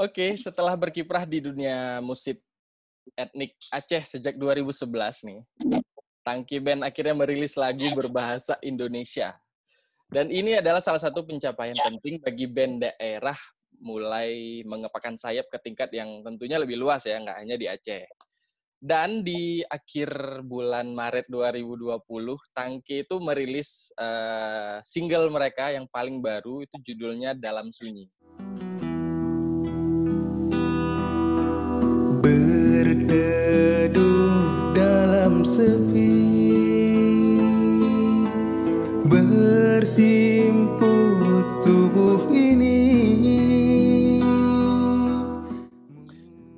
Oke, setelah berkiprah di dunia musik etnik Aceh sejak 2011 nih, Tangki Band akhirnya merilis lagu berbahasa Indonesia. Dan ini adalah salah satu pencapaian penting bagi band daerah mulai mengepakkan sayap ke tingkat yang tentunya lebih luas ya, nggak hanya di Aceh. Dan di akhir bulan Maret 2020, Tangki itu merilis uh, single mereka yang paling baru, itu judulnya Dalam Sunyi.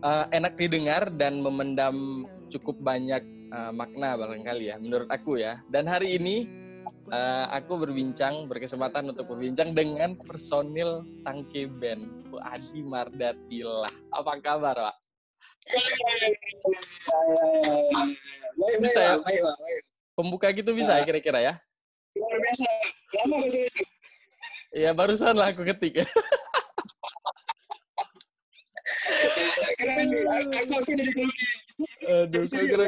Uh, Enak didengar dan memendam cukup banyak uh, makna barangkali ya, menurut aku ya. Dan hari ini uh, aku berbincang, berkesempatan untuk berbincang dengan personil Tangke Band, Bu Adi Mardatilah. Apa kabar, Pak? Bisa ya? Pembuka gitu bisa ya kira-kira ya? Luar biasa. Lama aku tulis. Iya, barusan lah aku ketik. Keren, aku aku jadi grogi. Aduh, kira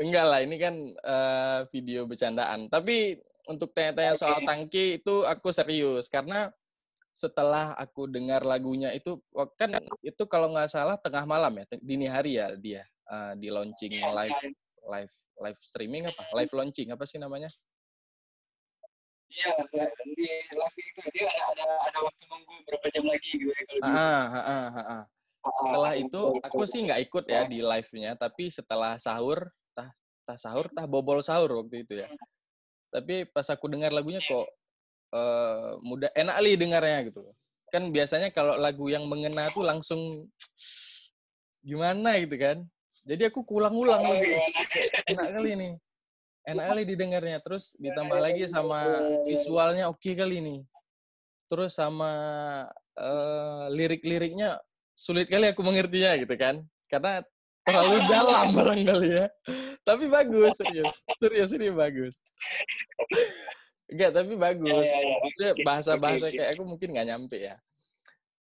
Enggak lah, ini kan uh, video bercandaan. Tapi untuk tanya-tanya soal tangki itu aku serius karena setelah aku dengar lagunya itu kan itu kalau nggak salah tengah malam ya dini hari ya dia uh, di launching live live live streaming apa? Live launching apa sih namanya? Iya di live itu dia ada ada ada waktu nunggu berapa jam lagi gitu ya kalau ah, ah, ah, ah, ah. setelah itu aku sih nggak ikut ya di live-nya tapi setelah sahur tah tah sahur tah bobol sahur waktu itu ya. Tapi pas aku dengar lagunya kok uh, mudah enak li dengarnya gitu. Kan biasanya kalau lagu yang mengena tuh langsung gimana gitu kan? Jadi aku kulang-ulang lagi. Enak kali ini. Enak kali didengarnya. Terus ditambah lagi sama visualnya oke okay kali ini. Terus sama uh, lirik-liriknya sulit kali aku mengertinya gitu kan? Karena terlalu dalam barangkali ya. Tapi bagus serius. Serius ini bagus Enggak, tapi bagus. Ya, ya, ya. Maksudnya bahasa-bahasa kayak aku mungkin nggak nyampe ya.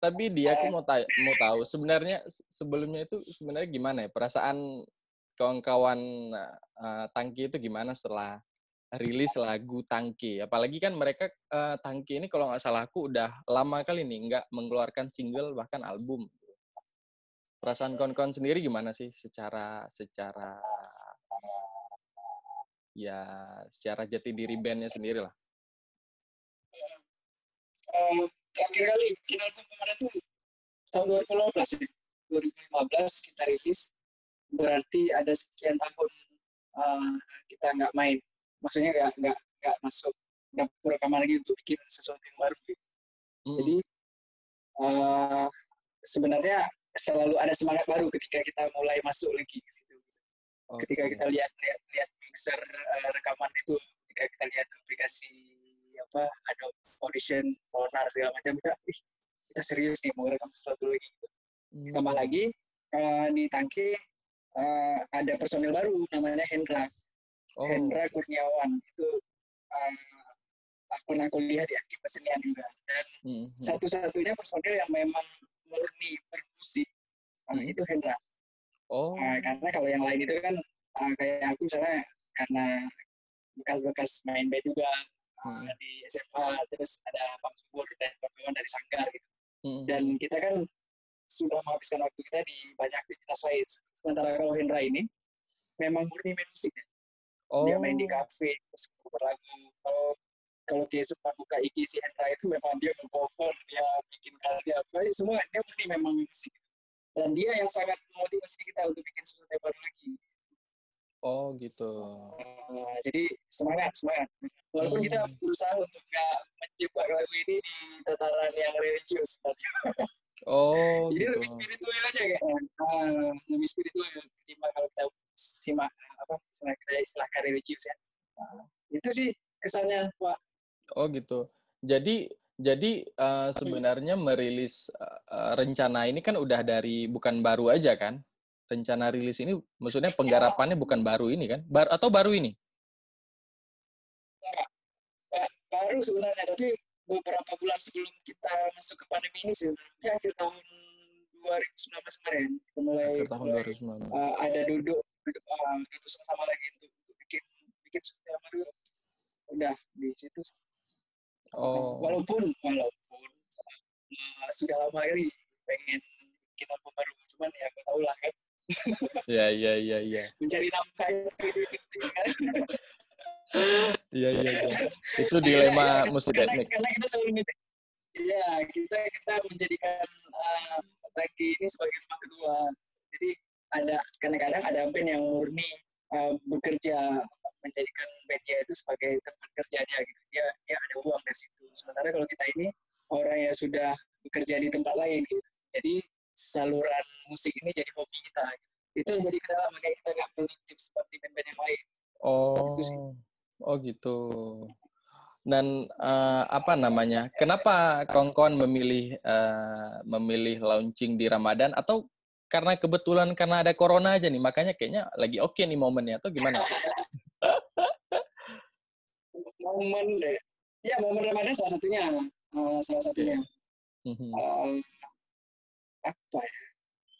Tapi dia aku mau tahu, mau tahu sebenarnya sebelumnya itu sebenarnya gimana ya perasaan kawan-kawan uh, Tangki itu gimana setelah rilis lagu Tangki. Apalagi kan mereka uh, Tangki ini kalau nggak salah aku udah lama kali nih nggak mengeluarkan single bahkan album. Perasaan kawan-kawan sendiri gimana sih secara secara ya secara jati diri bandnya sendiri lah uh, terakhir kali bikin album kemarin tuh tahun 2015 ya. 2015 kita rilis berarti ada sekian tahun uh, kita nggak main maksudnya nggak nggak nggak masuk dapur rekaman lagi untuk bikin sesuatu yang baru gitu. Hmm. jadi uh, sebenarnya selalu ada semangat baru ketika kita mulai masuk lagi ke situ okay. ketika kita lihat lihat lihat mixer uh, rekaman itu ketika kita lihat aplikasi apa ada audition sonar segala macam kita ih kita serius nih mau rekam sesuatu lagi gitu. Hmm. tambah lagi uh, di tangki uh, ada personil baru namanya Hendra oh. Hendra Kurniawan itu uh, aku lihat di aktif kesenian juga dan hmm. hmm. satu-satunya personil yang memang murni bermusik uh, hmm. itu Hendra oh uh, karena kalau yang lain itu kan uh, kayak aku misalnya karena bekas-bekas main band juga hmm. di SMA terus ada Bang Subur dan kawan-kawan dari Sanggar gitu hmm. dan kita kan sudah menghabiskan waktu kita di banyak aktivitas lain sementara kalau Hendra ini memang murni main musik ya. oh. dia main di kafe terus berlagu kalau kalau dia suka buka IG si Hendra itu memang dia cover dia bikin karya apa semua dia murni memang musik dan dia yang sangat memotivasi kita untuk bikin sesuatu yang baru lagi Oh gitu. Uh, jadi semangat semangat. Walaupun hmm. kita berusaha untuk nggak menjebak lagu ini di tataran yang religius sebenarnya. Oh. jadi gitu. lebih spiritual aja kayaknya. Uh, lebih spiritual ketimbang kalau kita simak apa istilah istilah religius ya. Uh, itu sih kesannya Pak. Oh gitu. Jadi jadi uh, sebenarnya merilis uh, rencana ini kan udah dari bukan baru aja kan? Rencana rilis ini maksudnya penggarapannya bukan baru ini kan? Bar atau baru ini? Baru sebenarnya, tapi beberapa bulan sebelum kita masuk ke pandemi ini sebenarnya akhir tahun 2019 kemarin kita mulai, Akhir tahun mulai 2019. uh, ada duduk duduk, uh, duduk sama lagi untuk, untuk bikin bikin sesuatu yang baru udah di situ Oh, walaupun walaupun uh, sudah lama kali pengen bikin album baru cuman ya kau tahu lah kan iya iya iya iya. mencari nafkah kan Iya iya iya. Itu dilema musik karena, etnik. karena kita selalu Iya, kita kita menjadikan uh, Taki ini sebagai rumah kedua. Jadi ada kadang-kadang ada band yang murni uh, bekerja menjadikan bandnya itu sebagai tempat kerja dia gitu. Dia dia ada uang dari situ. Sementara kalau kita ini orang yang sudah bekerja di tempat lain gitu. Jadi saluran musik ini jadi hobi kita. Gitu. Itu yang jadi kenapa makanya kita nggak produktif seperti band-band yang lain. Oh, Itu sih. oh gitu. Dan eh, apa namanya? Kenapa kawan-kawan memilih eh, memilih launching di Ramadan atau karena kebetulan karena ada corona aja nih, makanya kayaknya lagi oke nih momennya atau gimana? Momen. Ya momen Ramadan salah satunya. Uh, salah satunya. Mhm. uh, apa ya?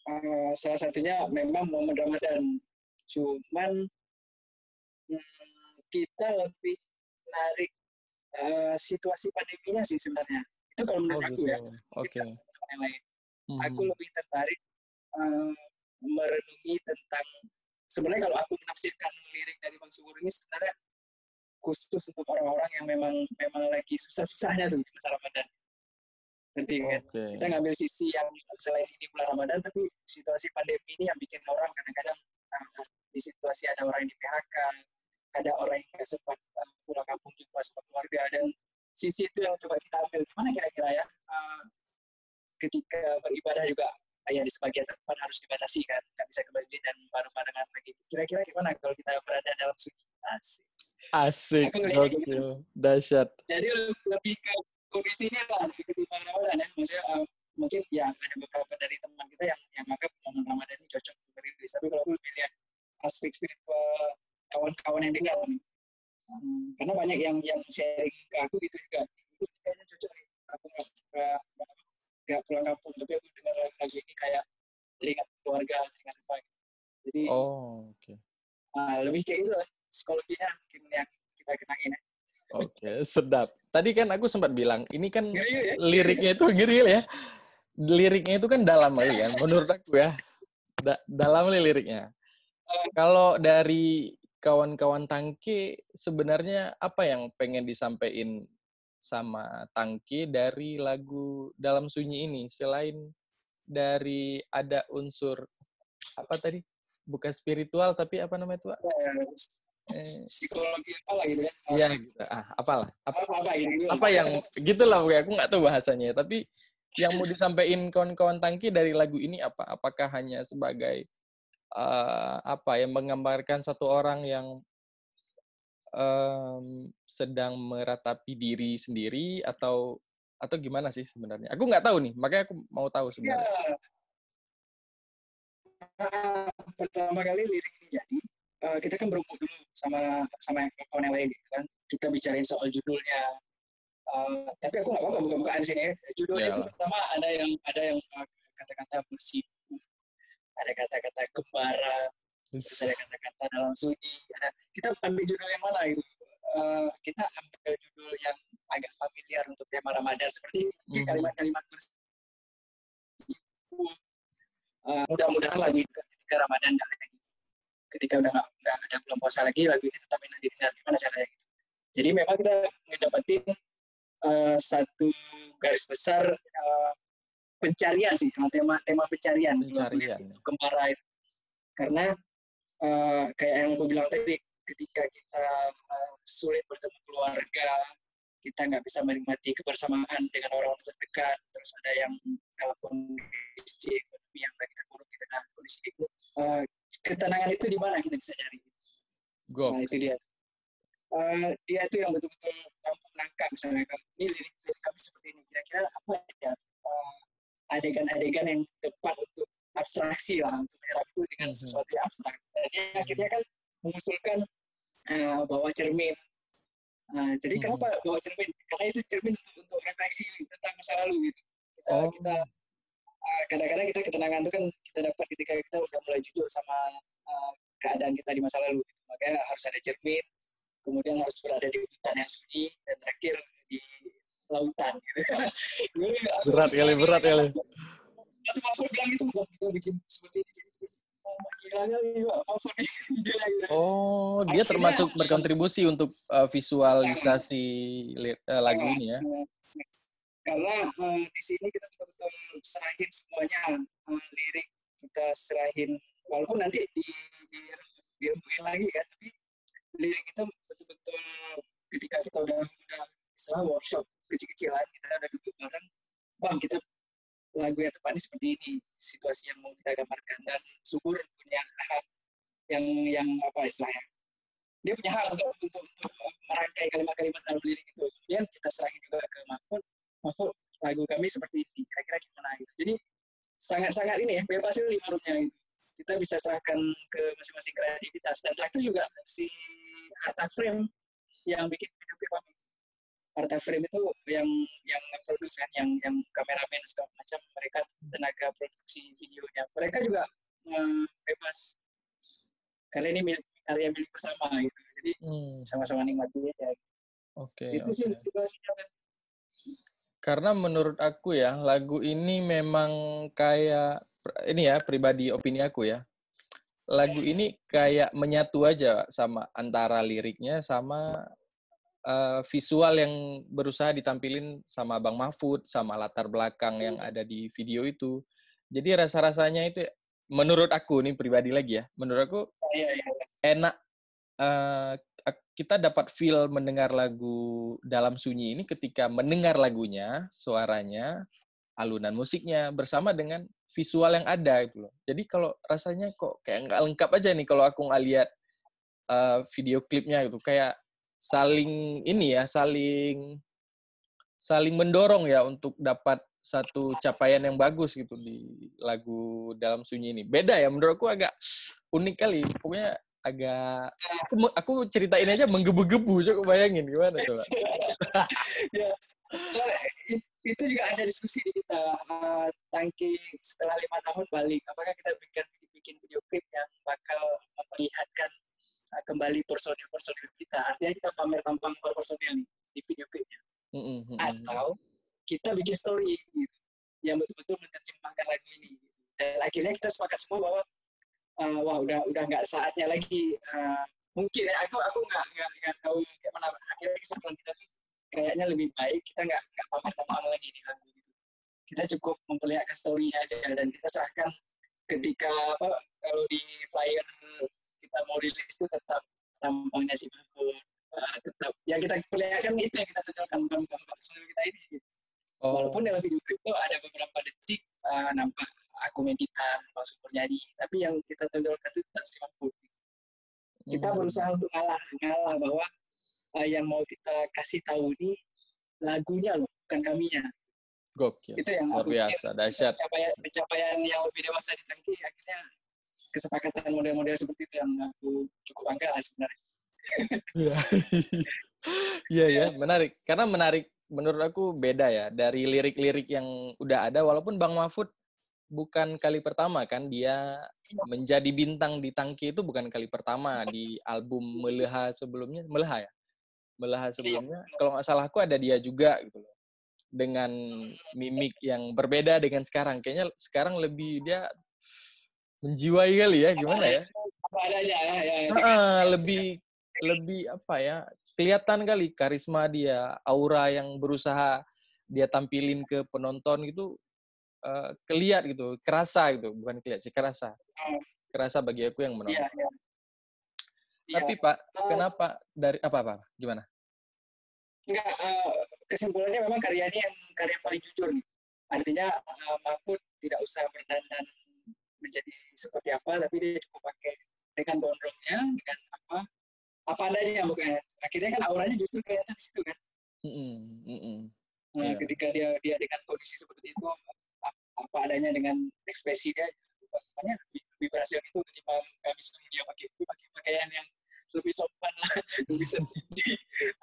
Uh, salah satunya memang momen Ramadan. Cuman hmm, kita lebih menarik uh, situasi pandeminya sih sebenarnya. Itu kalau Oh menurut aku gitu. ya. Oke. Teman yang lain. Aku lebih tertarik uh, merenungi tentang sebenarnya kalau aku menafsirkan lirik dari Bang Subur ini sebenarnya khusus untuk orang-orang yang memang memang lagi susah-susahnya tuh di masa Ramadan. Ngerti kan? Oke. kita ngambil sisi yang selain ini bulan Ramadan tapi situasi pandemi ini yang bikin orang kadang-kadang uh, di situasi ada orang yang di PHK ada orang yang nggak sempat uh, pulang kampung jumpa sama keluarga dan sisi itu yang coba kita ambil gimana kira-kira ya uh, ketika beribadah juga ya di sebagian tempat harus dibatasi kan nggak bisa ke masjid dan bareng-barengan lagi kira-kira gimana kalau kita berada dalam suci asik Asik, Aku ngelihat gitu. gokil, dahsyat. jadi lebih ke kondisi ini lah ketimbang Ramadan ya. Maksudnya uh, mungkin ya ada beberapa dari teman kita yang yang anggap momen Ramadan ini cocok untuk rilis tapi kalau aku lebih lihat aspek spiritual kawan-kawan yang dengar nih. Hmm, karena banyak yang yang sharing ke aku gitu juga. Itu kayaknya cocok nih. Aku nggak nggak pulang kampung tapi aku dengar lagu ini kayak teringat keluarga teringat apa gitu. jadi Oh, oke. ah, lebih kayak gitu lah. Psikologinya mungkin yang kita kenain ya Oke, sedap. Tadi kan aku sempat bilang, ini kan Ngeri ya? liriknya itu geril ya. Liriknya itu kan dalam kali kan, menurut aku ya. Da- dalam liriknya. Kalau dari kawan-kawan Tangki, sebenarnya apa yang pengen disampaikan sama Tangki dari lagu Dalam Sunyi ini? Selain dari ada unsur, apa tadi? Bukan spiritual, tapi apa namanya itu? Eh, psikologi apa lah gitu ya Iya gitu. Ah, apalah. Apa, apa apa gitu apa yang gitulah pokoknya aku nggak tahu bahasanya. Tapi yang mau disampaikan kawan-kawan tangki dari lagu ini apa? Apakah hanya sebagai eh, apa yang menggambarkan satu orang yang em, sedang meratapi diri sendiri atau atau gimana sih sebenarnya? Aku nggak tahu nih makanya aku mau tahu ya sebenarnya. Ah, pertama kali lirik ini jadi eh, kita kan berumur dulu sama sama yang kawan yang lain gitu kan kita bicarain soal judulnya Eh, tapi aku nggak apa-apa buka-bukaan sini ya. judulnya itu Iyalah. pertama ada yang ada yang eh, kata-kata bersibuk ada kata-kata kembara terus ada kata-kata dalam sunyi ada kita ambil judul yang mana gitu Eh, kita ambil judul yang agak familiar untuk tema Ramadan seperti Mhm. kalimat-kalimat bersibuk Eh, mudah-mudahan lagi ketika Ramadan dan lagi ketika udah nggak udah ada bulan puasa lagi lagu ini tetap enak didengar. Gimana caranya gitu? Jadi memang kita ngedapetin eh, satu garis besar eh, pencarian sih tema tema pencarian. Pencarian kembara itu. Karena eh, kayak yang aku bilang tadi ketika kita eh, sulit bertemu keluarga kita nggak bisa menikmati kebersamaan dengan orang terdekat terus ada yang dalam kondisi ekonomi yang lagi terpuruk di tengah kondisi itu eh, ketenangan itu di mana kita bisa cari? Gok. nah itu dia. Eh, dia itu yang betul-betul mampu menangkap misalnya ini lirik lirik kami seperti ini. Kira-kira apa ya eh, adegan-adegan yang tepat untuk abstraksi lah untuk menyerap itu dengan Mhm. sesuatu yang abstrak. Dan dia akhirnya kan mengusulkan eh, bawa cermin. Eh, jadi Mhm. kenapa bawa cermin? Karena itu cermin untuk, untuk refleksi tentang masa lalu gitu. Kita Oh. kita uh, kadang-kadang kita ketenangan itu kan kita dapat ketika kita udah mulai jujur sama uh, keadaan kita di masa lalu gitu. makanya harus ada cermin kemudian harus berada di hutan yang sunyi dan terakhir di lautan gitu. Berat kali, berat kali. Waktu Mahfud bilang itu, "Bang, kita bikin seperti ini. Oh, dia termasuk berkontribusi untuk uh, visualisasi li- lagu ini ya. Karena eh, di sini kita betul-betul serahin semuanya eh, lirik kita serahin. Walaupun nanti di di dirembuin lagi ya tapi lirik itu betul-betul ketika kita udah udah istilah workshop kecil-kecilan kita udah duduk bareng bang kita lagu yang tepatnya seperti ini situasi yang mau kita gambarkan. Dan subur punya hak yang yang apa istilahnya dia punya hak untuk untuk, untuk merangkai kalimat-kalimat dalam lirik itu. Kemudian kita serahin juga ke Mahfud Mahfud lagu kami seperti ini kira-kira gimana gitu. Jadi sangat-sangat ini ya bebas ini forumnya gitu. kita bisa serahkan ke masing-masing kreativitas. Dan terakhir juga si Arta Frame yang bikin video klip kami. Arta Frame itu yang yang produksi kan yang yang kameramen segala macam mereka tenaga produksi videonya. Mereka juga bebas karena ini milik, karya milik bersama gitu. Jadi Hmm, sama-sama nikmati aja. Oke. itu sih oke. situasinya Karena menurut aku ya, lagu ini memang kayak ini ya pribadi opini aku ya. Lagu ini kayak menyatu aja sama antara liriknya sama eh, visual yang berusaha ditampilin sama Bang Mahfud sama latar belakang yang ada di video itu. Jadi rasa-rasanya itu menurut aku nih pribadi lagi ya. Menurut aku iya iya enak kita dapat feel mendengar lagu dalam sunyi ini ketika mendengar lagunya, suaranya, alunan musiknya bersama dengan visual yang ada gitu loh. Jadi kalau rasanya kok kayak nggak lengkap aja nih kalau aku nggak lihat eh, video klipnya gitu kayak saling ini ya, saling saling mendorong ya untuk dapat satu capaian yang bagus gitu di lagu dalam sunyi ini. Beda ya menurutku agak unik kali. Pokoknya agak aku, me- aku ceritain aja menggebu-gebu coba bayangin gimana coba. ya. Eh, it- itu juga ada diskusi di kita eh, tangki setelah lima tahun balik. Apakah kita bikin bikin video klip yang bakal memperlihatkan eh, kembali personil personil kita? Artinya kita pamer tampang para personil nih di video klipnya. Mm, mm, mm, mm. atau kita bikin story gitu, yang betul-betul menerjemahkan lagu ini dan akhirnya kita sepakat semua bahwa eh, wah udah udah nggak saatnya lagi. Eh, mungkin ya aku aku nggak nggak nggak tahu kayak mana akhirnya kesimpulan kita tuh kayaknya lebih baik kita nggak nggak pamer tampang lagi di lagu gitu. Kita cukup memperlihatkan story-nya aja dan kita serahkan ketika apa kalau di flyer kita mau rilis itu tetap tampangnya si Mahfud eh, tetap yang kita perlihatkan itu yang kita tunjukkan bukan bukan personil kita ini gitu. Oh, Walaupun dalam video itu ada beberapa detik uh, nampak gitar, masuk bernyanyi, tapi yang kita tonjolkan itu si Mahfud. Kita mm. berusaha untuk ngalah, ngalah bahwa uh, yang mau kita kasih tahu ini lagunya loh, bukan kaminya. gokil. Itu yang Luar biasa, dahsyat. pencapaian, pencapaian yang lebih dewasa di tangki akhirnya kesepakatan model-model seperti itu yang aku cukup bangga lah sebenarnya. Iya. Iya ya, menarik. Karena menarik menurut aku beda ya dari lirik-lirik yang udah ada walaupun Bang Mahfud bukan kali pertama kan dia menjadi bintang di Tangki itu bukan kali pertama di album Meleha sebelumnya, Meleha ya. Meleha sebelumnya kalau nggak salah aku ada dia juga gitu loh. Dengan mimik yang berbeda dengan sekarang. Kayaknya sekarang lebih dia menjiwai kali ya, gimana ya? Adanya ya, ya, ya. Heeh, lebih lebih apa ya kelihatan kali karisma dia aura yang berusaha dia tampilin ke penonton gitu eh, keliat gitu kerasa gitu bukan keliat sih kerasa kerasa bagi aku yang menonton Iya, iya. Iya. tapi pak Eh, kenapa dari apa apa gimana Enggak, eh, kesimpulannya memang karya ini yang karya paling jujur. Artinya eh, Mahfud tidak usah berdandan menjadi seperti apa, tapi dia cukup pakai dengan gondrongnya, dengan apa apa adanya bukan. Akhirnya kan auranya justru kelihatan di situ kan. Mm-mm, mm-mm. Nah, Iya. ketika dia dia dengan kondisi seperti itu, apa adanya dengan ekspresi dia, makanya lebih, lebih berhasil itu ketimbang kami suruh dia pakai itu pakai pakaian yang lebih sopan lah,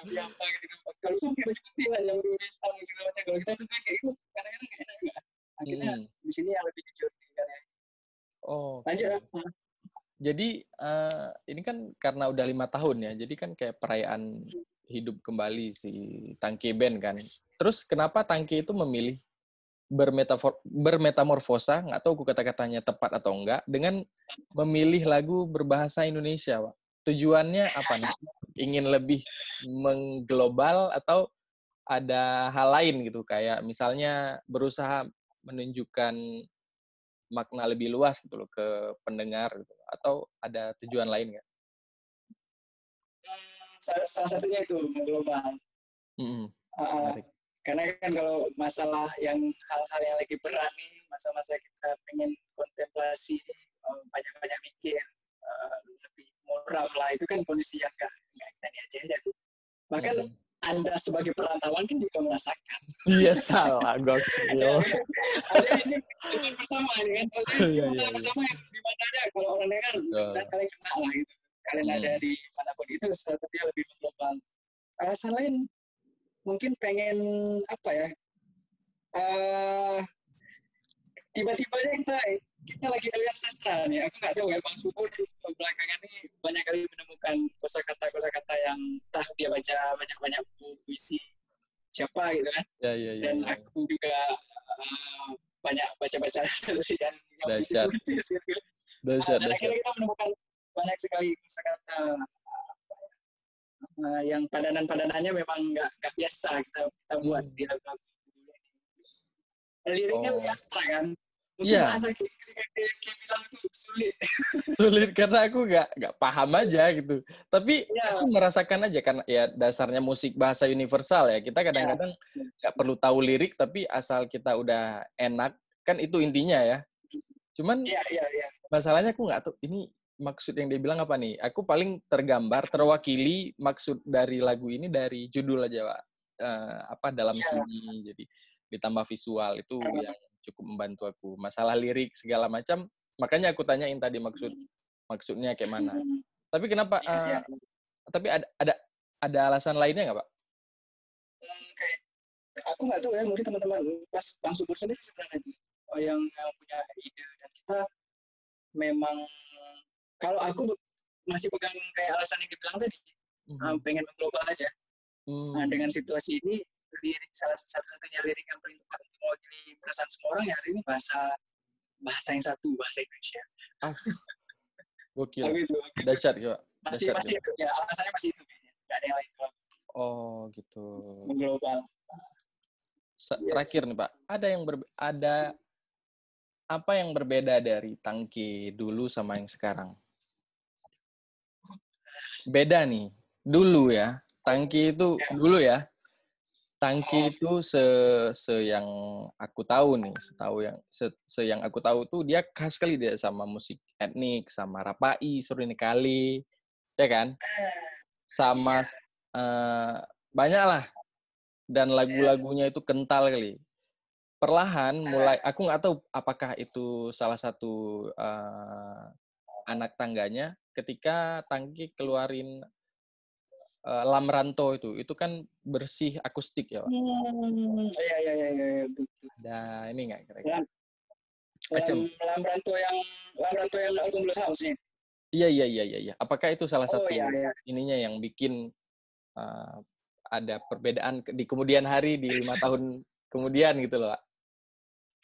lebih apa gitu. Kalau sampai baju putih lah yang berwarna hitam segala macam kalau kita tuh kayak itu kadang-kadang nggak enak juga akhirnya Hmm. di sini yang lebih jujur di karya Oh. lanjut oke. ah. Jadi eh, ini kan karena udah lima tahun ya, jadi kan kayak perayaan hidup kembali si Tangki Band kan. Terus kenapa Tangki itu memilih bermetafor bermetamorfosa, nggak tahu aku kata-katanya tepat atau enggak, dengan memilih lagu berbahasa Indonesia, Pak. Tujuannya apa nih? Ingin lebih mengglobal atau ada hal lain gitu, kayak misalnya berusaha menunjukkan makna lebih luas gitu loh ke pendengar gitu, atau ada tujuan lain nggak? Hmm, salah, satunya itu mengglobal Mm-mm, Ah, menarik. Karena kan kalau masalah yang hal-hal yang lagi berat nih masa-masa kita pengen kontemplasi eh, banyak-banyak mikir eh, lebih moral lah itu kan kondisi yang nggak nggak kita ini aja tuh bahkan Mm-mm. anda sebagai perantauan kan juga merasakan Iya salah, gokil. ada ini bukan bersama ini kan maksudnya Iya, iya, iya. bersama yang di mana aja kalau orang dengar dan kalian kenal lah gitu kalian Hmm. ada di mana pun itu sesuatu yang lebih global alasan lain mungkin pengen apa ya eh tiba-tiba aja kita kita lagi belajar sastra nih aku nggak tahu ya bang Subo di belakangan ini banyak kali menemukan kosakata kosakata yang entah dia baca banyak-banyak puisi siapa gitu kan Ya, ya, ya. dan ya. aku juga eh, banyak baca-baca sih yang puitis-puitis gitu. Dahsyat, dan dahsyat. akhirnya kita menemukan banyak sekali kosakata uh, yang padanan-padanannya memang nggak nggak biasa kita kita buat Hmm. di lagu-lagu. Liriknya Oh. abstrak kan. Mungkin Iya. bahasa kayak dia bilang itu sulit. Sulit karena aku nggak nggak paham aja gitu. Tapi Iya. aku merasakan aja karena ya dasarnya musik bahasa universal ya. Kita kadang-kadang nggak perlu tahu lirik tapi asal kita udah enak kan itu intinya ya. Cuman Iya, iya, iya. masalahnya aku nggak tahu ini maksud yang dia bilang apa nih. Aku paling tergambar terwakili maksud dari lagu ini dari judul aja pak. Eh, apa dalam Iya. sunyi jadi ditambah visual itu yang cukup membantu aku. Masalah lirik segala macam makanya aku tanyain tadi maksud maksudnya kayak mana. Hmm, Tapi kenapa? iya, eh, tapi ada ada ada alasan lainnya nggak pak? Hmm, aku nggak tahu ya mungkin teman-teman pas bang subur sendiri sebenarnya oh, yang, yang punya ide dan kita memang kalau aku masih pegang kayak alasan yang dibilang tadi ah, pengen mengglobal aja Hmm. Nah, dengan situasi ini lirik salah salah satunya lirik yang paling tepat untuk mewakili perasaan semua orang ya hari ini bahasa bahasa yang satu bahasa Indonesia. Gokil. Aku itu, aku itu Dahsyat ya, Pak. masih dahsyat masih itu ya alasannya masih itu kayaknya. Gak ada yang lain Oh, gitu. mengglobal. Yes. Terakhir nih, Pak. Ada yang berbe- ada apa yang berbeda dari tangki dulu sama yang sekarang? Beda nih. Dulu ya. Tangki itu dulu ya. Tangki itu se, se yang aku tahu nih, setahu yang se, se yang aku tahu tuh dia khas sekali dia sama musik etnik, sama rapai, surini kali, ya kan? Sama eh, banyak lah. Dan lagu-lagunya itu kental kali. Perlahan mulai aku nggak tahu apakah itu salah satu eh, anak tangganya ketika Tangki keluarin eh, Lamranto itu. Itu kan bersih akustik ya, Pak. Hmm, iya iya iya iya betul. Ada ini nggak kira-kira? Lam, Macem. Lambranto yang Lambranto yang album Blues House nih. Iya iya iya iya iya. Apakah itu salah Oh satu iya iya. ininya yang bikin uh, ada perbedaan di kemudian hari di lima tahun kemudian gitu loh, Pak?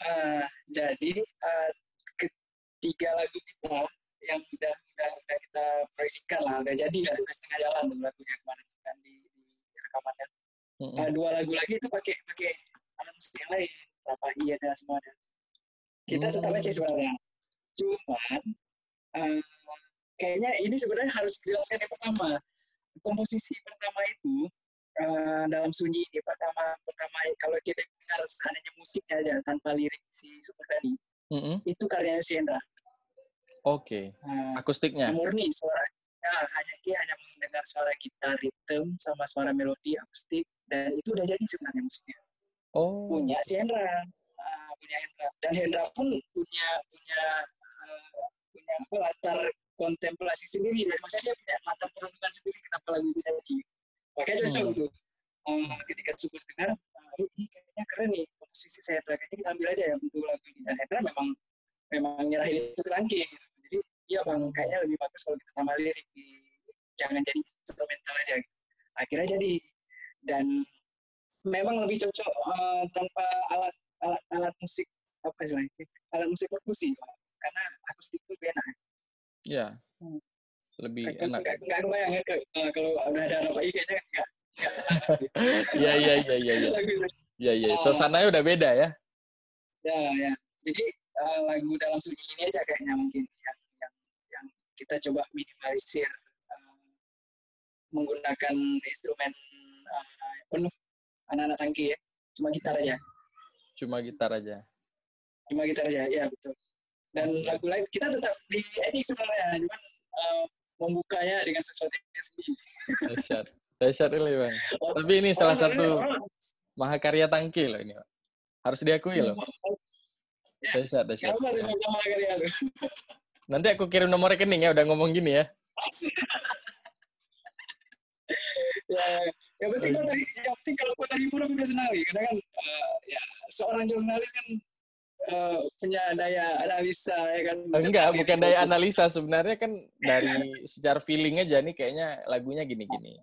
Ah, jadi ah, ketiga lagu kita yang udah udah udah kita proyeksikan lah, udah jadi lah, udah setengah jalan tuh lagunya kemarin kan di, di rekamannya. Mm-mm. Ah, dua lagu lagi itu pakai pakai alat musik yang lain, berapa iya ada semuanya. Kita tetap Hmm. aja sebenarnya. Cuman ah, kayaknya ini sebenarnya harus dijelaskan yang pertama. Komposisi pertama itu ah, dalam sunyi ini pertama pertama kalau kita dengar seandainya musiknya aja tanpa lirik si Super tadi Mm-mm. itu karyanya si Hendra. Oke, Nah, akustiknya. murni suara ya, hanya dia hanya mendengar suara gitar ritm sama suara melodi akustik dan itu udah jadi sebenarnya musiknya Oh. punya si Hendra Ah, punya Hendra dan Hendra pun punya punya eh, punya apa, latar kontemplasi sendiri dan maksudnya dia punya latar perenungan sendiri kenapa lagu itu jadi makanya cocok Hmm. gitu Eh, ketika syukur dengar "Oh, ini kayaknya keren nih komposisi Hendra kayaknya kita ambil aja ya untuk lagu ini dan Hendra memang memang nyerahin itu ke Tangki gitu. Jadi iya bang kayaknya lebih bagus kalau kita tambah lirik di jangan jadi instrumental aja akhirnya jadi dan memang lebih cocok eh, tanpa alat alat alat musik apa istilahnya alat musik perkusi karena akustik itu lebih enak Ya. Hmm. Lebih Nggak- enak. nggak kebayang ya kalau- eh, kalau udah ada Rapai kayaknya nggak Iya, iya, iya, iya, iya. lagu itu. Iya, iya. Oh. Suasananya udah beda ya. ya ya jadi eh, lagu dalam sunyi ini aja kayaknya mungkin kita coba minimalisir eh, menggunakan instrumen eh, penuh anak-anak tangki ya cuma gitar aja Cuma gitar aja. cuma gitar aja ya betul dan lagu lain kita tetap di edit sebenarnya cuman eh, membukanya dengan sesuatu yang sendiri Dahsyat. Dahsyat ini, Bang. Tapi ini salah satu mahakarya tangki loh ini. Harus diakui loh. Dahsyat, dahsyat. Kenapa Nanti aku kirim nomor rekening ya, udah ngomong gini ya. ya, yang penting kau tadi, yang penting kalau kau terhibur aku udah senang nih. Karena kan eh, ya seorang jurnalis kan eh, punya daya analisa ya kan. Enggak, bukan daya analisa. Sebenarnya kan dari secara feeling aja nih kayaknya lagunya gini-gini.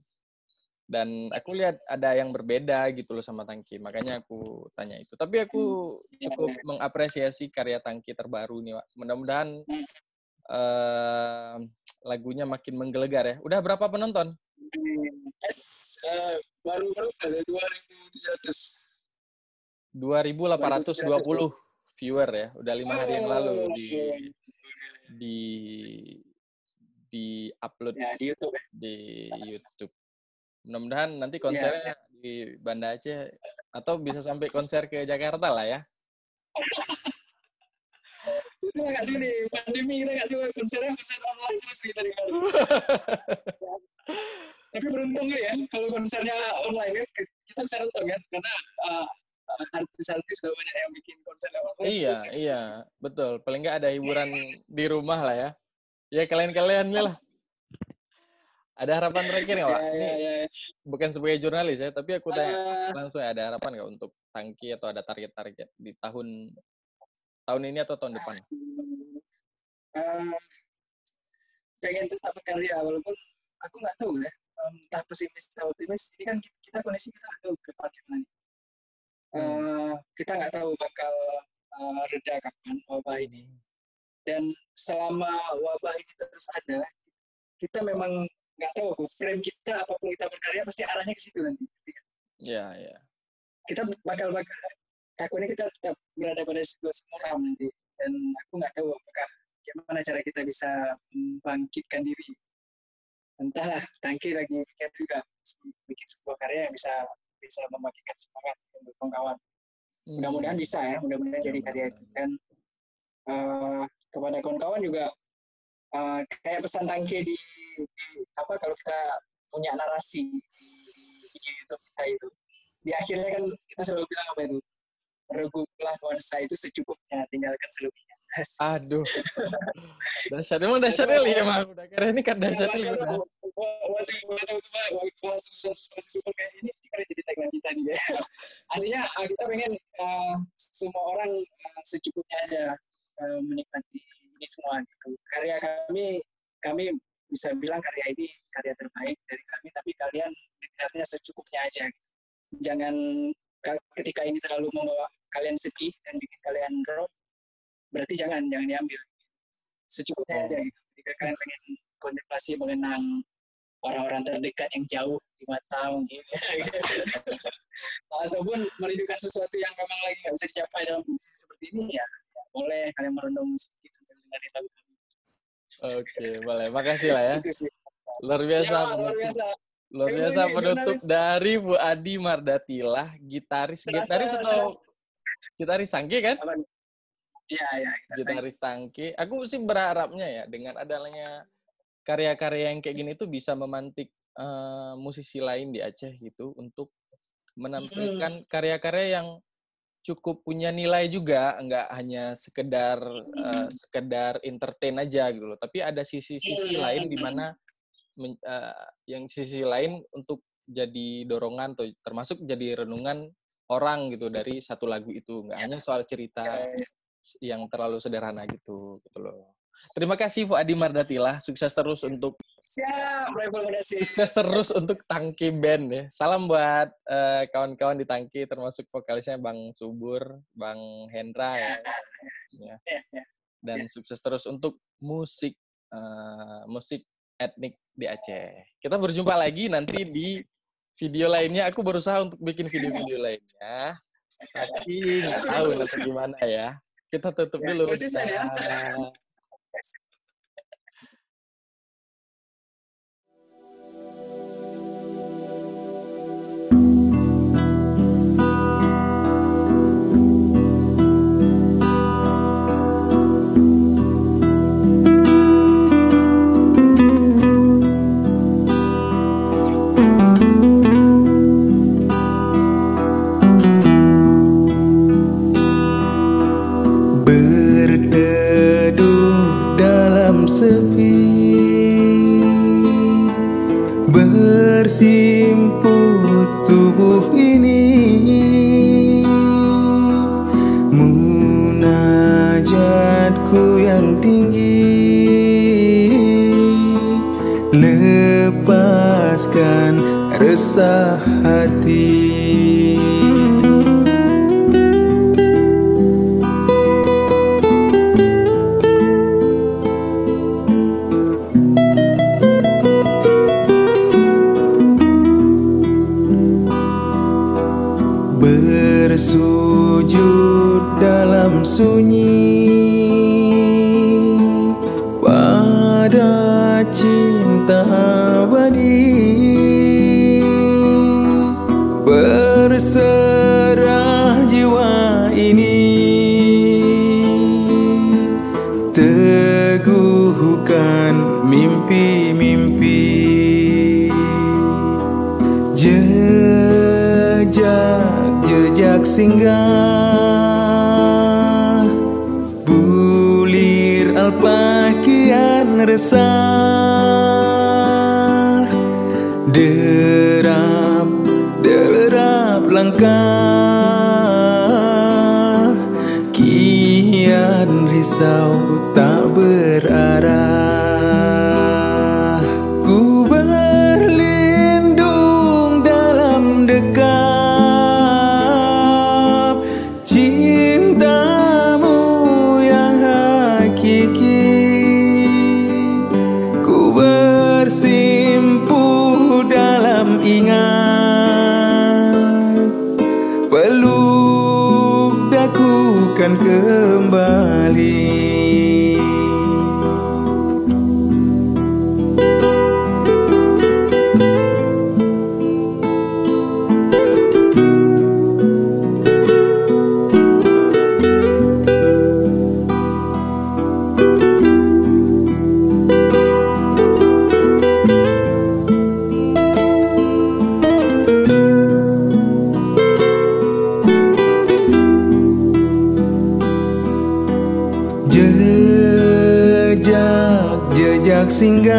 Dan aku lihat ada yang berbeda gitu loh sama Tangki. Makanya aku tanya itu. Tapi aku cukup mengapresiasi karya Tangki terbaru nih, Pak. Mudah-mudahan lagunya makin menggelegar ya. Udah berapa penonton? Es eh, baru baru ada dua ribu tujuh ratus. 2.820 viewer ya. Udah lima hari yang lalu di di di upload ya di YouTube ya. di YouTube. Mudah-mudahan nanti konsernya di Banda Aceh atau bisa sampai konser ke Jakarta lah ya. Itu nggak tahu nih pandemi kita nggak tahu konsernya konser online terus kita dengar. Tapi beruntung ya kalau konsernya online kan kita bisa nonton kan karena eh, artis-artis sudah banyak yang bikin konser online. Iya, iya, betul. Paling nggak ada hiburan di rumah lah ya. Ya kalian-kalian lah. Ada harapan terakhir nggak, Pak? Ya, Ini ya, ya. bukan sebagai jurnalis ya, tapi aku tanya Eh, langsung ya, ada harapan nggak untuk tangki atau ada target-target di tahun tahun ini atau tahun depan? eh, pengen tetap berkarya walaupun aku nggak tahu ya entah pesimis atau optimis ini kan kita kondisi kita nggak tahu ke depan gimana nih. Eh, kita nggak tahu bakal eh, reda kapan wabah ini dan selama wabah ini terus ada kita memang nggak tahu frame kita apa pun kita berkarya pasti arahnya ke situ nanti Ya, ya. kita bakal bakal takutnya kita tetap berada pada situasi muram nanti dan aku nggak tahu apakah gimana cara kita bisa membangkitkan diri. Entahlah tangki lagi mikir juga. Bikin sebuah karya yang bisa bisa membangkitkan semangat untuk kawan-kawan Hmm. mudah-mudahan bisa ya mudah-mudahan jadi karya itu. Dan eh, kepada kawan-kawan juga eh, kayak pesan tangki di, di apa kalau kita punya narasi di, YouTube kita itu. Di akhirnya kan kita selalu bilang apa itu reguplah nuansa itu secukupnya tinggalkan selebihnya Aduh. dahsyat. Emang dahsyat kali ya, emang. Udah keren ini kan Iya, kali. waktu waktu waktu kayak ini kan jadi tagline kita nih ya artinya eh, kita pengen eh, semua orang eh, secukupnya aja menikmati ini semua gitu karya kami kami bisa bilang karya ini karya terbaik dari kami tapi kalian dengarnya secukupnya aja jangan ka- ketika ini terlalu membawa kalian sedih dan bikin kalian drop berarti jangan jangan diambil. Secukupnya aja gitu. Ketika kalian pengen kontemplasi mengenang orang-orang terdekat yang jauh lima tahun gitu. ataupun merindukan sesuatu yang memang lagi nggak bisa dicapai dalam kondisi seperti ini ya, ya boleh. Kalian merenung sedikit sambil dengerin lagu kami. Oke, boleh. Makasih lah ya. Luar biasa. ya, luar biasa. Luar biasa penutup dari Bu Adi Mardatilah, gitaris, Serasa- gitaris atau serasa- gitaris tangki kan? Iya, iya. kita. Gitaris tangki. Aku sih berharapnya ya dengan adanya karya-karya yang kayak gini tuh bisa memantik eh, musisi lain di Aceh gitu untuk menampilkan karya-karya yang cukup punya nilai juga, nggak hanya sekedar eh, sekedar entertain aja gitu loh. Tapi ada sisi-sisi Hmm. lain di mana men- eh, yang sisi lain untuk jadi dorongan atau termasuk jadi renungan orang gitu dari satu lagu itu. Nggak hanya soal cerita yang terlalu sederhana gitu gitu loh. Terima kasih Fuadi Mardatilah sukses terus untuk siap sukses terus untuk Tangki Band ya. Salam buat eh, kawan-kawan di Tangki termasuk vokalisnya Bang Subur Bang Hendra ya, ya. dan sukses terus untuk musik eh, musik etnik di Aceh. Kita berjumpa lagi nanti di video lainnya aku berusaha untuk bikin video-video lainnya. Tapi nggak tahu nanti gimana ya. Kita tutup Ya, dulu. ya. salvo singer